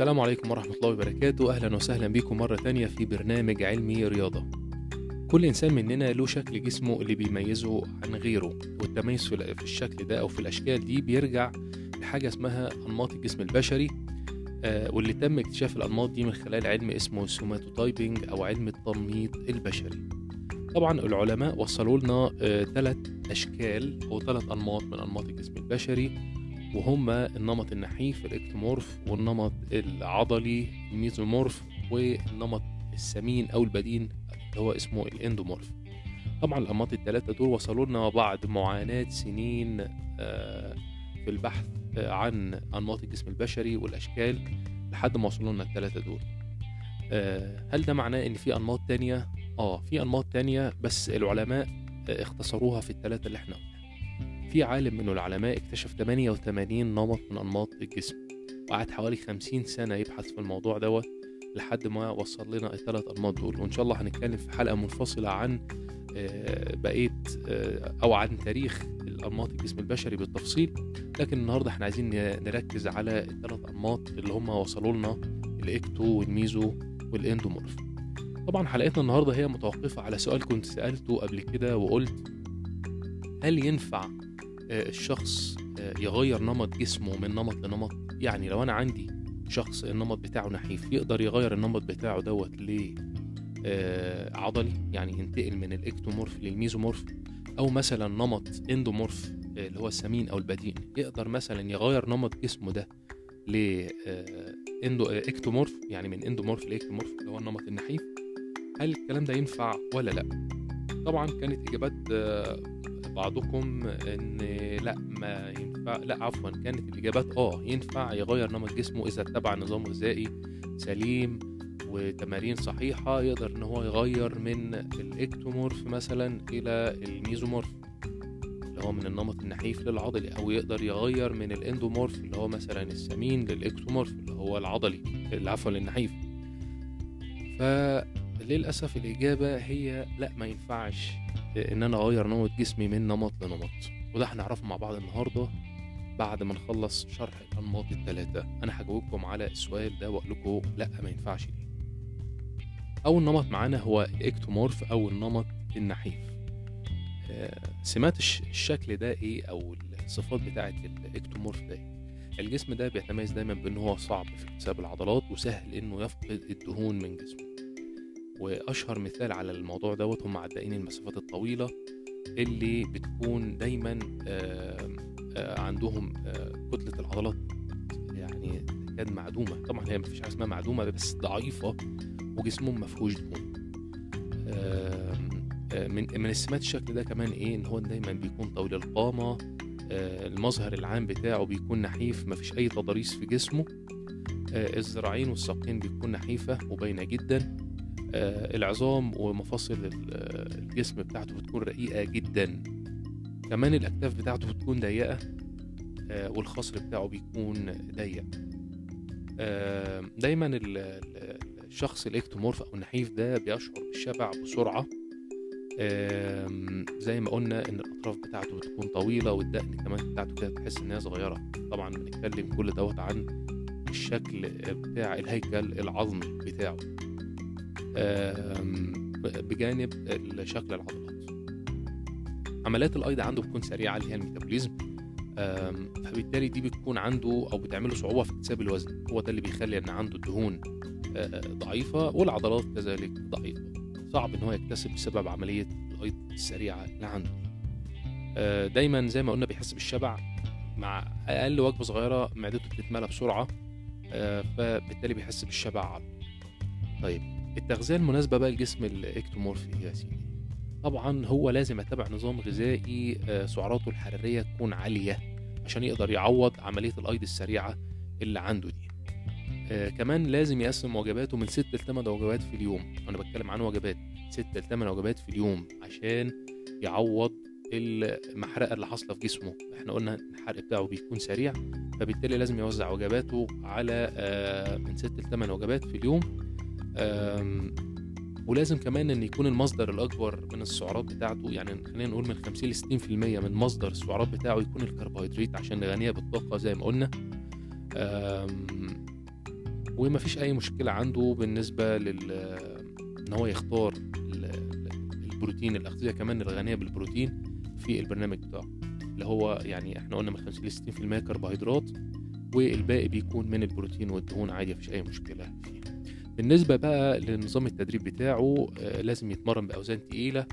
السلام عليكم ورحمة الله وبركاته. أهلا وسهلا بكم مرة تانية في برنامج علمي رياضة. كل إنسان مننا له شكل جسمه اللي بيميزه عن غيره والتميز في الشكل ده أو في الأشكال دي بيرجع لحاجة اسمها أنماط الجسم البشري. آه، واللي تم اكتشاف الأنماط دي من خلال علم اسمه سوماتوتايبنج أو علم التنميط البشري. طبعا العلماء وصلوا لنا ثلاث أشكال أو ثلاث أنماط من أنماط الجسم البشري. وهما النمط النحيف ال ectomorph والنمط العضلي ال mesomorph والنمط السمين أو البدين اللي هو اسمه ال endomorph. طبعا الأنماط الثلاثه دول وصلوا لنا بعد معاناة سنين آه، في البحث آه، عن أنماط الجسم البشري والأشكال لحد ما وصلوا لنا الثلاثه دول. آه، هل ده معناه إن في أنماط تانية؟ آه في أنماط تانية بس العلماء آه، اختصروها في الثلاثه اللي إحنا في عالم من العلماء اكتشف 88 نمط من أنماط الجسم وقعد حوالي 50 سنة يبحث في الموضوع دوت لحد ما وصل لنا الثلاث أنماط دول. وإن شاء الله هنتكلم في حلقة منفصلة عن آه، بقية آه، أو عن تاريخ الأنماط الجسم البشري بالتفصيل. لكن النهاردة إحنا عايزين نركز على الثلاث أنماط اللي هم وصلوا لنا الإكتو والميزو وال endomorph. طبعا حلقتنا النهاردة هي متوقفة على سؤال كنت سألته قبل كده وقلت هل ينفع الشخص آه، يغير نمط جسمه من نمط لنمط. يعني لو أنا عندي شخص النمط بتاعه نحيف يقدر يغير النمط بتاعه دوت ل آه، عضلي يعني ينتقل من ال ectomorph لل mesomorph أو مثلا نمط endomorph آه، اللي هو السمين أو البدين. يقدر مثلا يغير نمط جسمه ده ل آه، endo آه، ectomorph يعني من endomorph ل ectomorph اللي هو النمط النحيف. هل الكلام ده ينفع ولا لأ؟ طبعا كانت إجابات آه، بعضكم إن لأ ما ينفع لأ عفوا كانت الإجابات آه ينفع يغير نمط جسمه إذا اتبع نظام غذائي سليم وتمارين صحيحة يقدر إن هو يغير من ال ectomorph مثلا إلى ال mesomorph اللي هو من النمط النحيف للعضلي أو يقدر يغير من الإندومورف اللي هو مثلا السمين للإكتومورف اللي هو العضلي عفوا للنحيف فللأسف الإجابة هي لا ما ينفعش. إن أنا أغير نمط جسمي من نمط لنمط. وده هنعرفه مع بعض النهارده بعد ما نخلص شرح الأنماط الثلاثه أنا هجاوبكم على السؤال ده وأقول لكم لا ما ينفعش. ليه أول نمط معانا هو الإكتومورف أو النمط النحيف. آه، سمات الش- الشكل ده إيه أو الصفات بتاعة الإكتومورف ده إيه؟ الجسم ده بيتميز دايما بإن هو صعب في اكتساب العضلات وسهل إنه يفقد الدهون من جسمه. وأشهر مثال على الموضوع دوت هم عدائين المسافات الطويلة اللي بتكون دايما آه، آه، عندهم آه، كتلة العضلات يعني تكاد معدومة. طبعا هي مفيش حاجة اسمها معدومة بس ضعيفة وجسمهم ما فيهوش دهون. من من السمات الشكل ده كمان إيه؟ إن هو دايما بيكون طويل القامة المظهر العام بتاعه بيكون نحيف مفيش أي تضاريس في جسمه. الذراعين والساقين بتكون نحيفة وباينه جدا. العظام ومفاصل آه، الجسم بتاعته بتكون رقيقة جدا. كمان الأكتاف بتاعته بتكون ضيقة آه، والخصر بتاعه بيكون ضيق. آه، دايما ال- ال- الشخص الإكتومورف أو النحيف ده بيشعر بالشبع بسرعة. زي ما قلنا إن الأطراف بتاعته بتكون طويلة والدقن كمان بتاعته كده تحس إن هي صغيرة. طبعا بنتكلم كل دوت عن الشكل بتاع الهيكل العظمي بتاعه. بجانب شكل العضلات. عمليات الايض عنده بتكون سريعة اللي هي الميتابوليزم. فبالتالي دي بتكون عنده أو بتعمله صعوبة في اكتساب الوزن. هو ده اللي بيخلي إن عنده الدهون آه، ضعيفة والعضلات كذلك ضعيفة. صعب إن هو يكتسب بسبب عملية الايض السريعة اللي عنده. آه، دايما زي ما قلنا بيحس بالشبع مع أقل وجبة صغيرة معدته بتتملى بسرعة آه، فبالتالي بيحس بالشبع. طيب. التغذية المناسبة بقى لجسم الإكتومورفي يا سيدي. طبعا هو لازم يتبع نظام غذائي آه، سعراته الحرارية تكون عالية عشان يقدر يعوض عملية الأيض السريعة اللي عنده دي. آه كمان لازم يقسم وجباته من 6 ل 8 وجبات في اليوم. أنا بتكلم عن وجبات. 6 ل 8 وجبات في اليوم عشان يعوض المحرقة اللي حاصلة في جسمه. إحنا قلنا الحرق بتاعه بيكون سريع فبالتالي لازم يوزع وجباته على آه من 6 ل 8 وجبات في اليوم ولازم كمان إن يكون المصدر الأكبر من السعرات بتاعته يعني خلينا نقول من 50 ل 60% من مصدر السعرات بتاعه يكون الكربوهيدرات عشان غنيه بالطاقة زي ما قلنا. آم، ومفيش أي مشكلة عنده بالنسبة لل إن هو يختار البروتين الأغذية كمان الغنية بالبروتين في البرنامج بتاعه. اللي هو يعني إحنا قلنا من 50 ل 60% كربوهيدرات والباقي بيكون من البروتين والدهون عادي مفيش أي مشكلة فيه. بالنسبة بقى لنظام التدريب بتاعه آه لازم يتمرن بأوزان تقيلة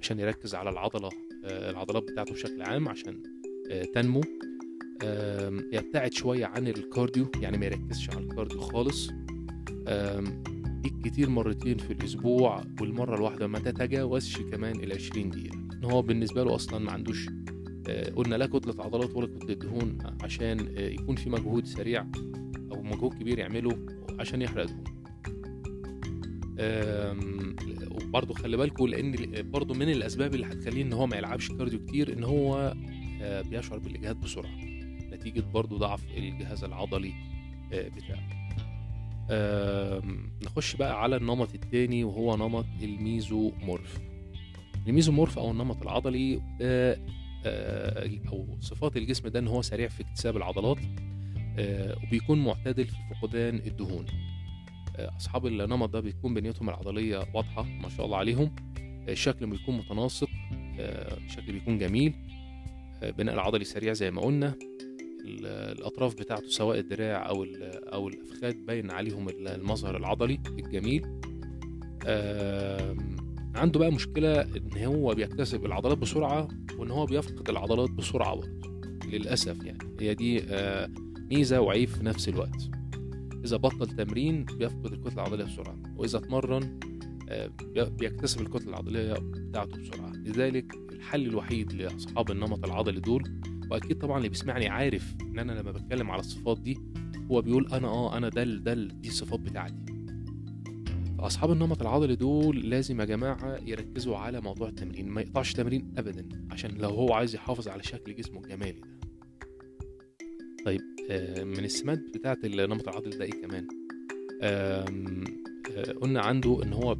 عشان يركز على العضلة آه العضلات بتاعته بشكل عام عشان آه تنمو. يبتعد شوية عن ال cardio يعني ما يركزش على ال cardio خالص. كتير مرتين في الأسبوع والمرة الواحدة ما تتجاوزش كمان ال 20 دقيقة. إن هو بالنسبة له أصلا ما عندوش قلنا لا كتلة عضلات ولا كتلة دهون عشان يكون في مجهود سريع أو مجهود كبير يعمله عشان يحرق دهون. وبرضه خلي بالكم لأن برضه من الأسباب اللي هتخليه إن هو ما يلعبش cardio كتير إن هو بيشعر بالإجهاد بسرعة. نتيجة برضه ضعف الجهاز العضلي بتاعه. نخش بقى على النمط التاني وهو نمط ال mesomorph. ال mesomorph أو النمط العضلي ده أو صفات الجسم ده إن هو سريع في اكتساب العضلات وبيكون معتدل في فقدان الدهون. أصحاب النمط ده بيكون بنيتهم العضلية واضحة ما شاء الله عليهم. الشكل بيكون متناسق الشكل بيكون جميل. بناء العضلي سريع زي ما قلنا. الأطراف بتاعته سواء الدراع أو أو الافخاذ باين عليهم المظهر العضلي الجميل. عنده بقى مشكلة إن هو بيكتسب العضلات بسرعة وإن هو بيفقد العضلات بسرعة برضه للأسف يعني. هي دي ميزة وعيب في نفس الوقت. إذا بطل تمرين بيفقد الكتلة العضلية بسرعة وإذا اتمرن بيكتسب الكتلة العضلية بتاعته بسرعة. لذلك الحل الوحيد لأصحاب النمط العضلي دول وأكيد طبعا اللي بيسمعني عارف إن أنا لما بتكلم على الصفات دي هو بيقول أنا آه أنا ده ده دي الصفات بتاعتي. فأصحاب النمط العضلي دول لازم يا جماعة يركزوا على موضوع التمرين ما يقطعش تمرين ابدا عشان لو هو عايز يحافظ على شكل جسمه الجمالي ده. طيب آه من السمات بتاعه النمط العضلي ده إيه كمان؟ آه قلنا عنده إن هو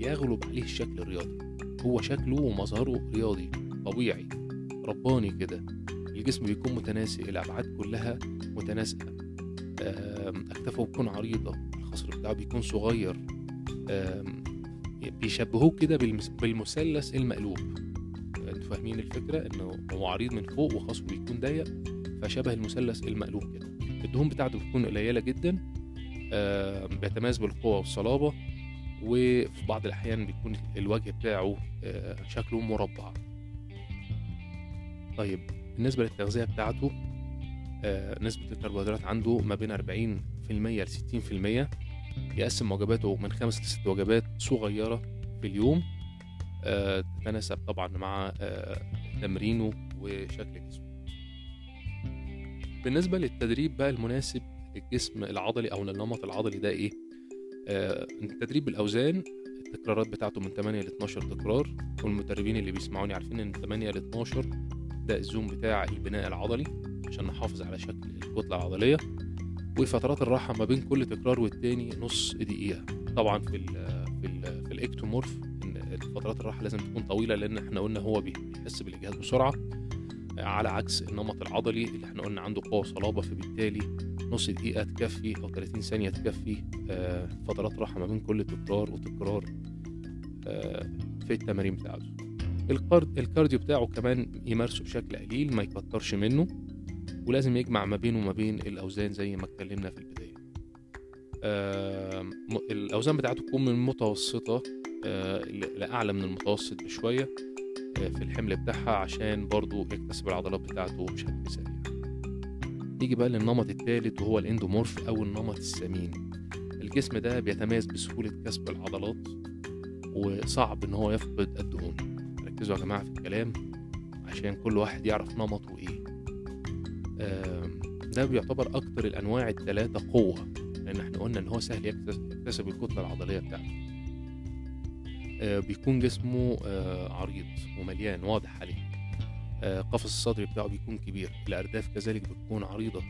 يغلب عليه الشكل الرياضي. هو شكله ومظهره رياضي طبيعي رباني كده. الجسم بيكون متناسق الأبعاد كلها متناسقة. أكتافه بتكون عريضة الخصر بتاعه بيكون صغير. بيشبهوه كده بالمثلث المقلوب. أنتوا فاهمين الفكرة؟ إنه هو عريض من فوق وخصره بيكون ضيق. فشبه المثلث المقلوب كده. الدهون بتاعته بتكون قليلة جدا بيتميز بالقوة والصلابة وفي بعض الأحيان بيكون الوجه بتاعه شكله مربع. طيب بالنسبة للتغذية بتاعته آه نسبة الكربوهيدرات عنده ما بين 40% ل 60% يقسم وجباته من خمس لست وجبات صغيرة في اليوم آه تتناسب طبعا مع آه تمرينه وشكل جسمه. بالنسبة للتدريب بقى المناسب للجسم العضلي أو للنمط العضلي ده إيه؟ آه التدريب بالأوزان التكرارات بتاعته من 8 ل 12 تكرار والمدربين اللي بيسمعوني عارفين إن 8 ل 12 ده الزوم بتاع البناء العضلي عشان نحافظ على شكل الكتلة العضلية وفترات الراحة ما بين كل تكرار والتاني نص دقيقة طبعا في ال في ال في الإكتومورف فترات الراحة لازم تكون طويلة لأن إحنا قلنا هو بيحس بالإجهاد بسرعة على عكس النمط العضلي اللي إحنا قلنا عنده قوة صلابة فبالتالي نص دقيقة تكفي أو 30 ثانية تكفي فترات راحة ما بين كل تكرار وتكرار في التمارين بتاعته. الكارديو بتاعه كمان يمارسه بشكل قليل ما يكترش منه ولازم يجمع ما بينه وما بين الأوزان زي ما اتكلمنا في البداية. الأوزان بتاعته تكون من متوسطة لأعلى من المتوسط بشوية. في الحمل بتاعها عشان برضو يكتسب العضلات بتاعته بشكل سريع. نيجي بقى للنمط الثالث وهو الإندومورف أو النمط السمين. الجسم ده بيتميز بسهولة كسب العضلات وصعب إن هو يفقد الدهون. ركزوا يا جماعة في الكلام عشان كل واحد يعرف نمطه إيه. ده بيعتبر أكتر الأنواع الثلاثة قوة لأن إحنا قلنا إن هو سهل يكتسب الكتلة العضلية بتاعته. بيكون جسمه عريض ومليان واضح عليه. قفص الصدر بتاعه بيكون كبير. الأرداف كذلك بتكون عريضة.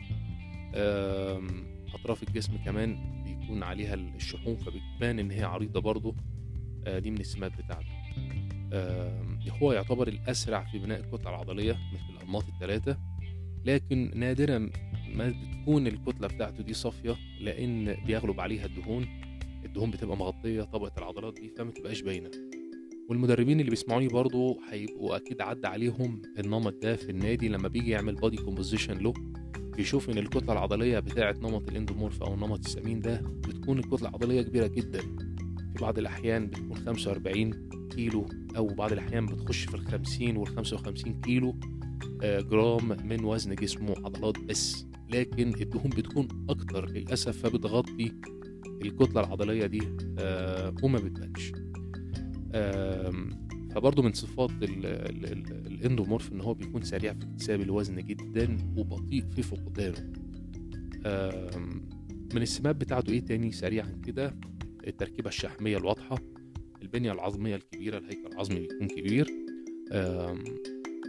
أطراف الجسم كمان بيكون عليها الشحوم فبتبان إن هي عريضة برضه. دي من السمات بتاعته. هو يعتبر الأسرع في بناء الكتلة العضلية مثل الأنماط الثلاثة لكن نادرا ما بتكون الكتلة بتاعته دي صافية لأن بيغلب عليها الدهون. الدهون بتبقى مغطية طبقة العضلات دي فما تبقاش باينة. والمدربين اللي بيسمعوني برضو هيبقوا أكيد عدى عليهم النمط ده في النادي لما بيجي يعمل body composition له بيشوف إن الكتلة العضلية بتاعة نمط ال endomorph أو النمط السمين ده بتكون الكتلة العضلية كبيرة جدا. في بعض الأحيان بتكون 45 كيلو أو بعض الأحيان بتخش في ال 50 وال 55 كيلو آه، جرام من وزن جسمه عضلات بس. لكن الدهون بتكون أكتر للأسف فبتغطي الكتلة العضلية دي آه، وما بتبانش. فبرضه من صفات ال- ال- ال- الإندومورف إن هو بيكون سريع في اكتساب الوزن جدا وبطيء في فقدانه. من السمات بتاعته إيه تاني سريعا كده؟ التركيبة الشحمية الواضحة البنية العظمية الكبيرة الهيكل العظمي بيكون كبير.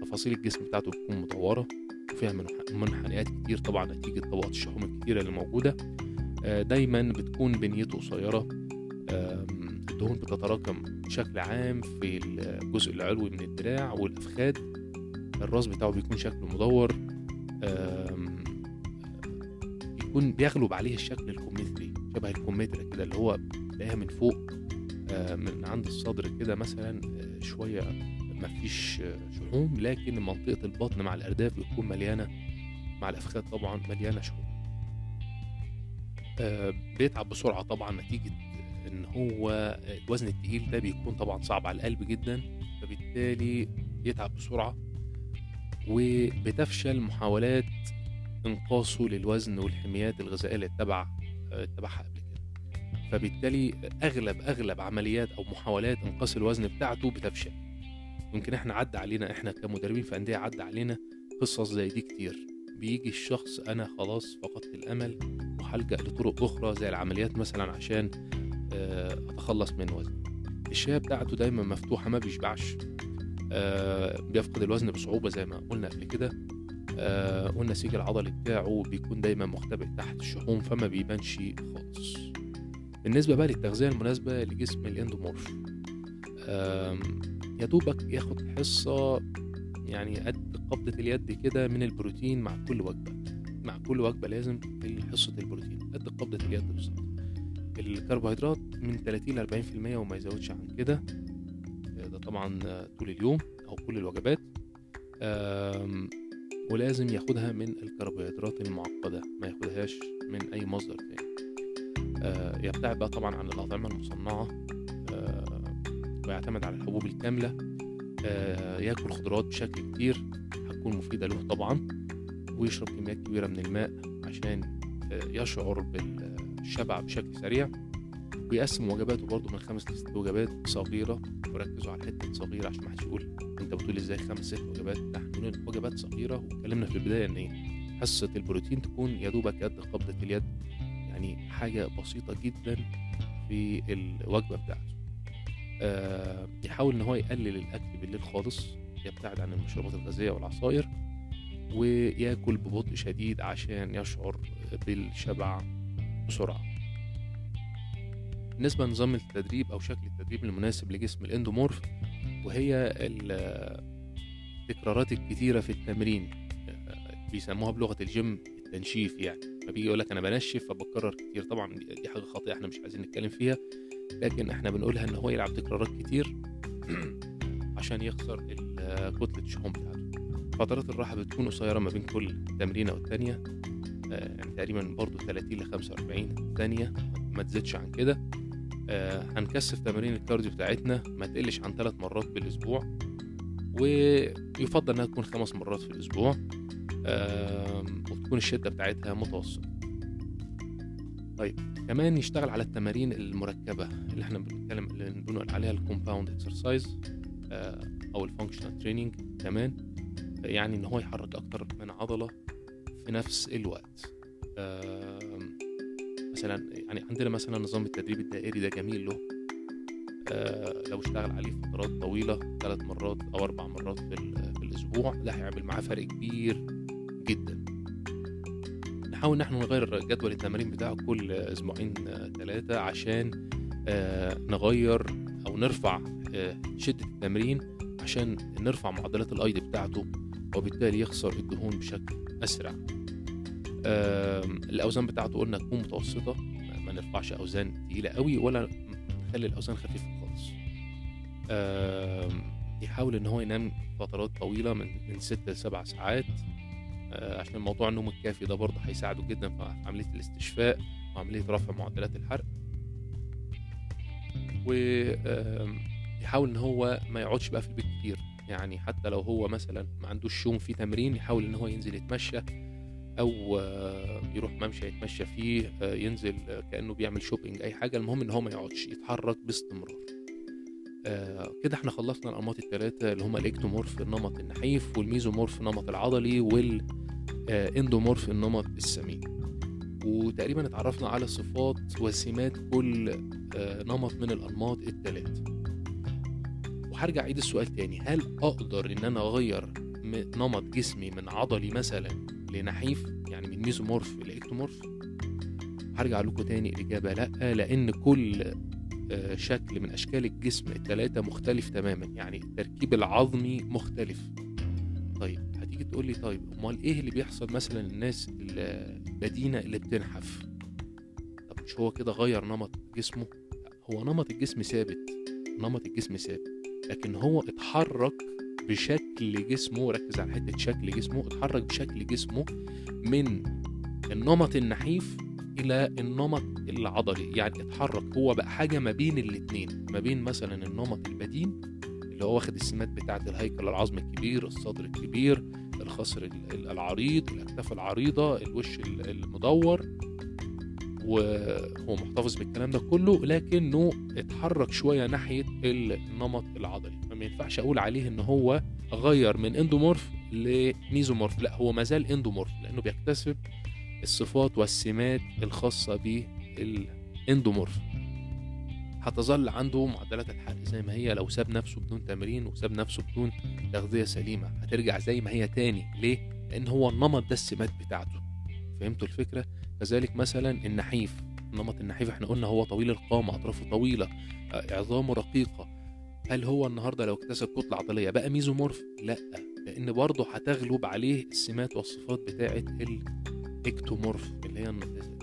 تفاصيل الجسم بتاعته بتكون مدورة وفيها منح- منحنيات كتير طبعا نتيجة طبقات الشحوم الكتيرة اللي موجودة. آه، دايما بتكون بنيته قصيرة. الدهون بتتراكم بشكل عام في الجزء العلوي من الدراع والأفخاذ الراس بتاعه بيكون شكله مدور. بيكون بيغلب عليه الشكل الكمثري شبه الكمثرى كده اللي هو تلاقيها من فوق آه، من عند الصدر كده مثلا آه، شوية مفيش آه، شحوم. لكن منطقة البطن مع الأرداف بتكون مليانة مع الأفخاذ طبعا مليانة شحوم. آه، بيتعب بسرعة طبعا نتيجة إن هو الوزن التقيل ده بيكون طبعا صعب على القلب جدا فبالتالي بيتعب بسرعة وبتفشل محاولات إنقاصه للوزن والحميات الغذائية اللي اتبع آه، اتبعها قبل كده. فبالتالي أغلب أغلب عمليات أو محاولات إنقاص الوزن بتاعته بتفشل. يمكن إحنا عدى علينا إحنا كمدربين في أندية عدى علينا قصص زي دي كتير. بيجي الشخص أنا خلاص فقدت وهلجأ لطرق أخرى زي العمليات مثلا عشان آه، أتخلص من وزن الشهية بتاعته دايما مفتوحة ما بيشبعش. آه، بيفقد الوزن بصعوبة زي ما قلنا قبل كده. آه، والنسيج العضلي بتاعه بيكون دايما مختبئ تحت الشحوم فما بيبانش خالص. بالنسبة بقى للتغذية المناسبة لجسم الإندومورف يا دوبك ياخد حصة يعني قد قبضة اليد كده من البروتين مع كل وجبة. مع كل وجبة لازم حصة البروتين. قد قبضة اليد بالظبط. الكربوهيدرات من 30 ل 40% وما يزودش عن كده. ده طبعا طول اليوم أو كل الوجبات. ولازم ياخدها من الكربوهيدرات المعقدة ما ياخدهاش من أي مصدر تاني. آه، يبتعد بقى طبعا عن الأطعمة المصنعة. آه، ويعتمد على الحبوب الكاملة. آه، ياكل خضروات بشكل كتير. هتكون مفيدة له طبعا. ويشرب كميات كبيرة من الماء عشان آه، يشعر بالشبع بشكل سريع. ويقسم وجباته برضه من خمس لست وجبات صغيرة. وركزوا على حتة صغيرة عشان ما حدش يقول أنت بتقول إزاي خمس ست وجبات. لا إحنا وجبات صغيرة واتكلمنا في البداية إن إيه حصة البروتين تكون يا دوبك قد قبضة اليد. يعني حاجة بسيطة جدا في الوجبة بتاعته. آه يحاول إن هو يقلل الأكل بالليل خالص. يبتعد عن المشروبات الغازية والعصائر وياكل ببطء شديد عشان يشعر بالشبع بسرعة. بالنسبة لنظام التدريب أو شكل التدريب المناسب لجسم الإندومورف وهي التكرارات الكتيرة في التمرين بيسموها بلغة الجيم التنشيف يعني. فبيجي يقول لك أنا بنشف فبكرر كتير. طبعا دي حاجة خاطئة إحنا مش عايزين نتكلم فيها لكن إحنا بنقولها إن هو يلعب تكرارات كتير عشان يخسر كتلة الشحوم بتاعته. فترات الراحة بتكون قصيرة ما بين كل تمرينة والتانية يعني تقريبا برضو 30 ل 45 ثانية ما تزيدش عن كده. آه هنكثف تمارين ال cardio بتاعتنا ما تقلش عن ثلاث مرات بالأسبوع ويفضل إنها تكون خمس مرات في الأسبوع. آه وتكون الشدة بتاعتها متوسطة. طيب كمان يشتغل على التمارين المركبة اللي إحنا بنتكلم اللي بنقول عليها ال compound exercise آه أو ال functional training كمان. يعني إن هو يحرك أكتر من عضلة في نفس الوقت. مثلا يعني عندنا مثلا نظام التدريب الدائري ده جميل له. آه لو اشتغل عليه فترات طويلة ثلاث مرات أو أربع مرات في, الأسبوع ده هيعمل معاه فرق كبير جدا. نحاول نحن نغير جدول التمارين بتاعه كل أسبوعين ثلاثة آه عشان آه نغير أو نرفع شدة التمرين عشان نرفع معدلات الأيض بتاعته. وبالتالي يخسر الدهون بشكل أسرع. آم، الأوزان بتاعته قلنا تكون متوسطة ما- نرفعش أوزان تقيلة قوي ولا نخلي الأوزان خفيفة خالص. يحاول إن هو ينام فترات طويلة من من 6 ل 7 ساعات. آه، عشان موضوع النوم الكافي ده برضه هيساعده جدا في عملية الاستشفاء وعملية رفع معدلات الحرق. ويحاول إن هو ما يقعدش بقى في البيت كتير. يعني حتى لو هو مثلا ما عندوش يوم فيه تمرين يحاول إن هو ينزل يتمشى أو آه، يروح ممشى يتمشى فيه آه، ينزل آه، كأنه بيعمل shopping أي حاجة. المهم إن هو ما يقعدش يتحرك باستمرار. كده إحنا خلصنا الأنماط الثلاثه اللي هما ال ectomorph النمط النحيف وال mesomorph النمط العضلي وال endomorph النمط السمين. وتقريبا اتعرفنا على صفات وسمات كل نمط من الأنماط الثلاثه وهرجع أعيد السؤال تاني. هل أقدر إن أنا أغير نمط جسمي من عضلي مثلا لنحيف؟ يعني من mesomorph ل ectomorph هرجع لكم تاني الإجابة لأ لأن كل آه، شكل من أشكال الجسم الثلاثه مختلف تماما. يعني التركيب العظمي مختلف. طيب هتيجي تقول لي طيب أمال إيه اللي بيحصل مثلا للناس البدينة اللي بتنحف؟ طب مش هو كده غير نمط جسمه؟ هو نمط الجسم ثابت. نمط الجسم ثابت. لكن هو اتحرك بشكل جسمه ركز على حتة شكل جسمه اتحرك بشكل جسمه من النمط النحيف إلى النمط العضلي. يعني اتحرك هو بقى حاجة ما بين الاتنين. ما بين مثلا النمط البدين اللي هو واخد السمات بتاعة الهيكل العظمي الكبير الصدر الكبير الخصر ال- ال- العريض الأكتاف العريضة الوش ال- المدور. وهو محتفظ بالكلام ده كله لكنه اتحرك شوية ناحية النمط العضلي. فما ينفعش أقول عليه إن هو غير من endomorph ل mesomorph. لا هو مازال endomorph لأنه بيكتسب الصفات والسمات الخاصة بال endomorph. هتظل عنده معدلات الحرق زي ما هي لو ساب نفسه بدون تمرين وساب نفسه بدون تغذية سليمة هترجع زي ما هي تاني. ليه؟ لأن هو النمط ده السمات بتاعته. فهمتوا الفكرة؟ كذلك مثلا النحيف النمط النحيف إحنا قلنا هو طويل القامة أطرافه طويلة آه، عظامه رقيقة. هل هو النهارده لو اكتسب كتلة عضلية بقى mesomorph؟ لأ لأن برضه هتغلب عليه السمات والصفات بتاعة ال ectomorph اللي هي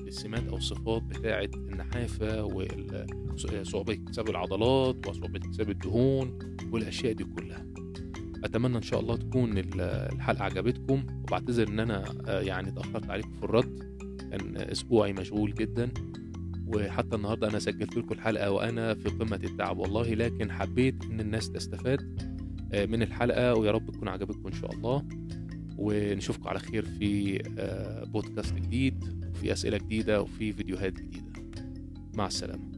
السمات أو الصفات بتاعة النحافة وصعوبه اكتساب العضلات وصعوبة اكتساب الدهون والأشياء دي كلها. أتمنى إن شاء الله تكون ال- الحلقة عجبتكم وبعتذر إن أنا آه، يعني اتأخرت عليكم في الرد. كان أسبوعي مشغول جدا وحتى النهارده أنا سجلت لكم الحلقة وأنا في قمة التعب والله لكن حبيت إن الناس تستفاد آه، من الحلقة ويا رب تكون عجبتكم إن شاء الله. ونشوفكم على خير في آه، بودكاست جديد وفي أسئلة جديدة وفي فيديوهات جديدة. مع السلامة.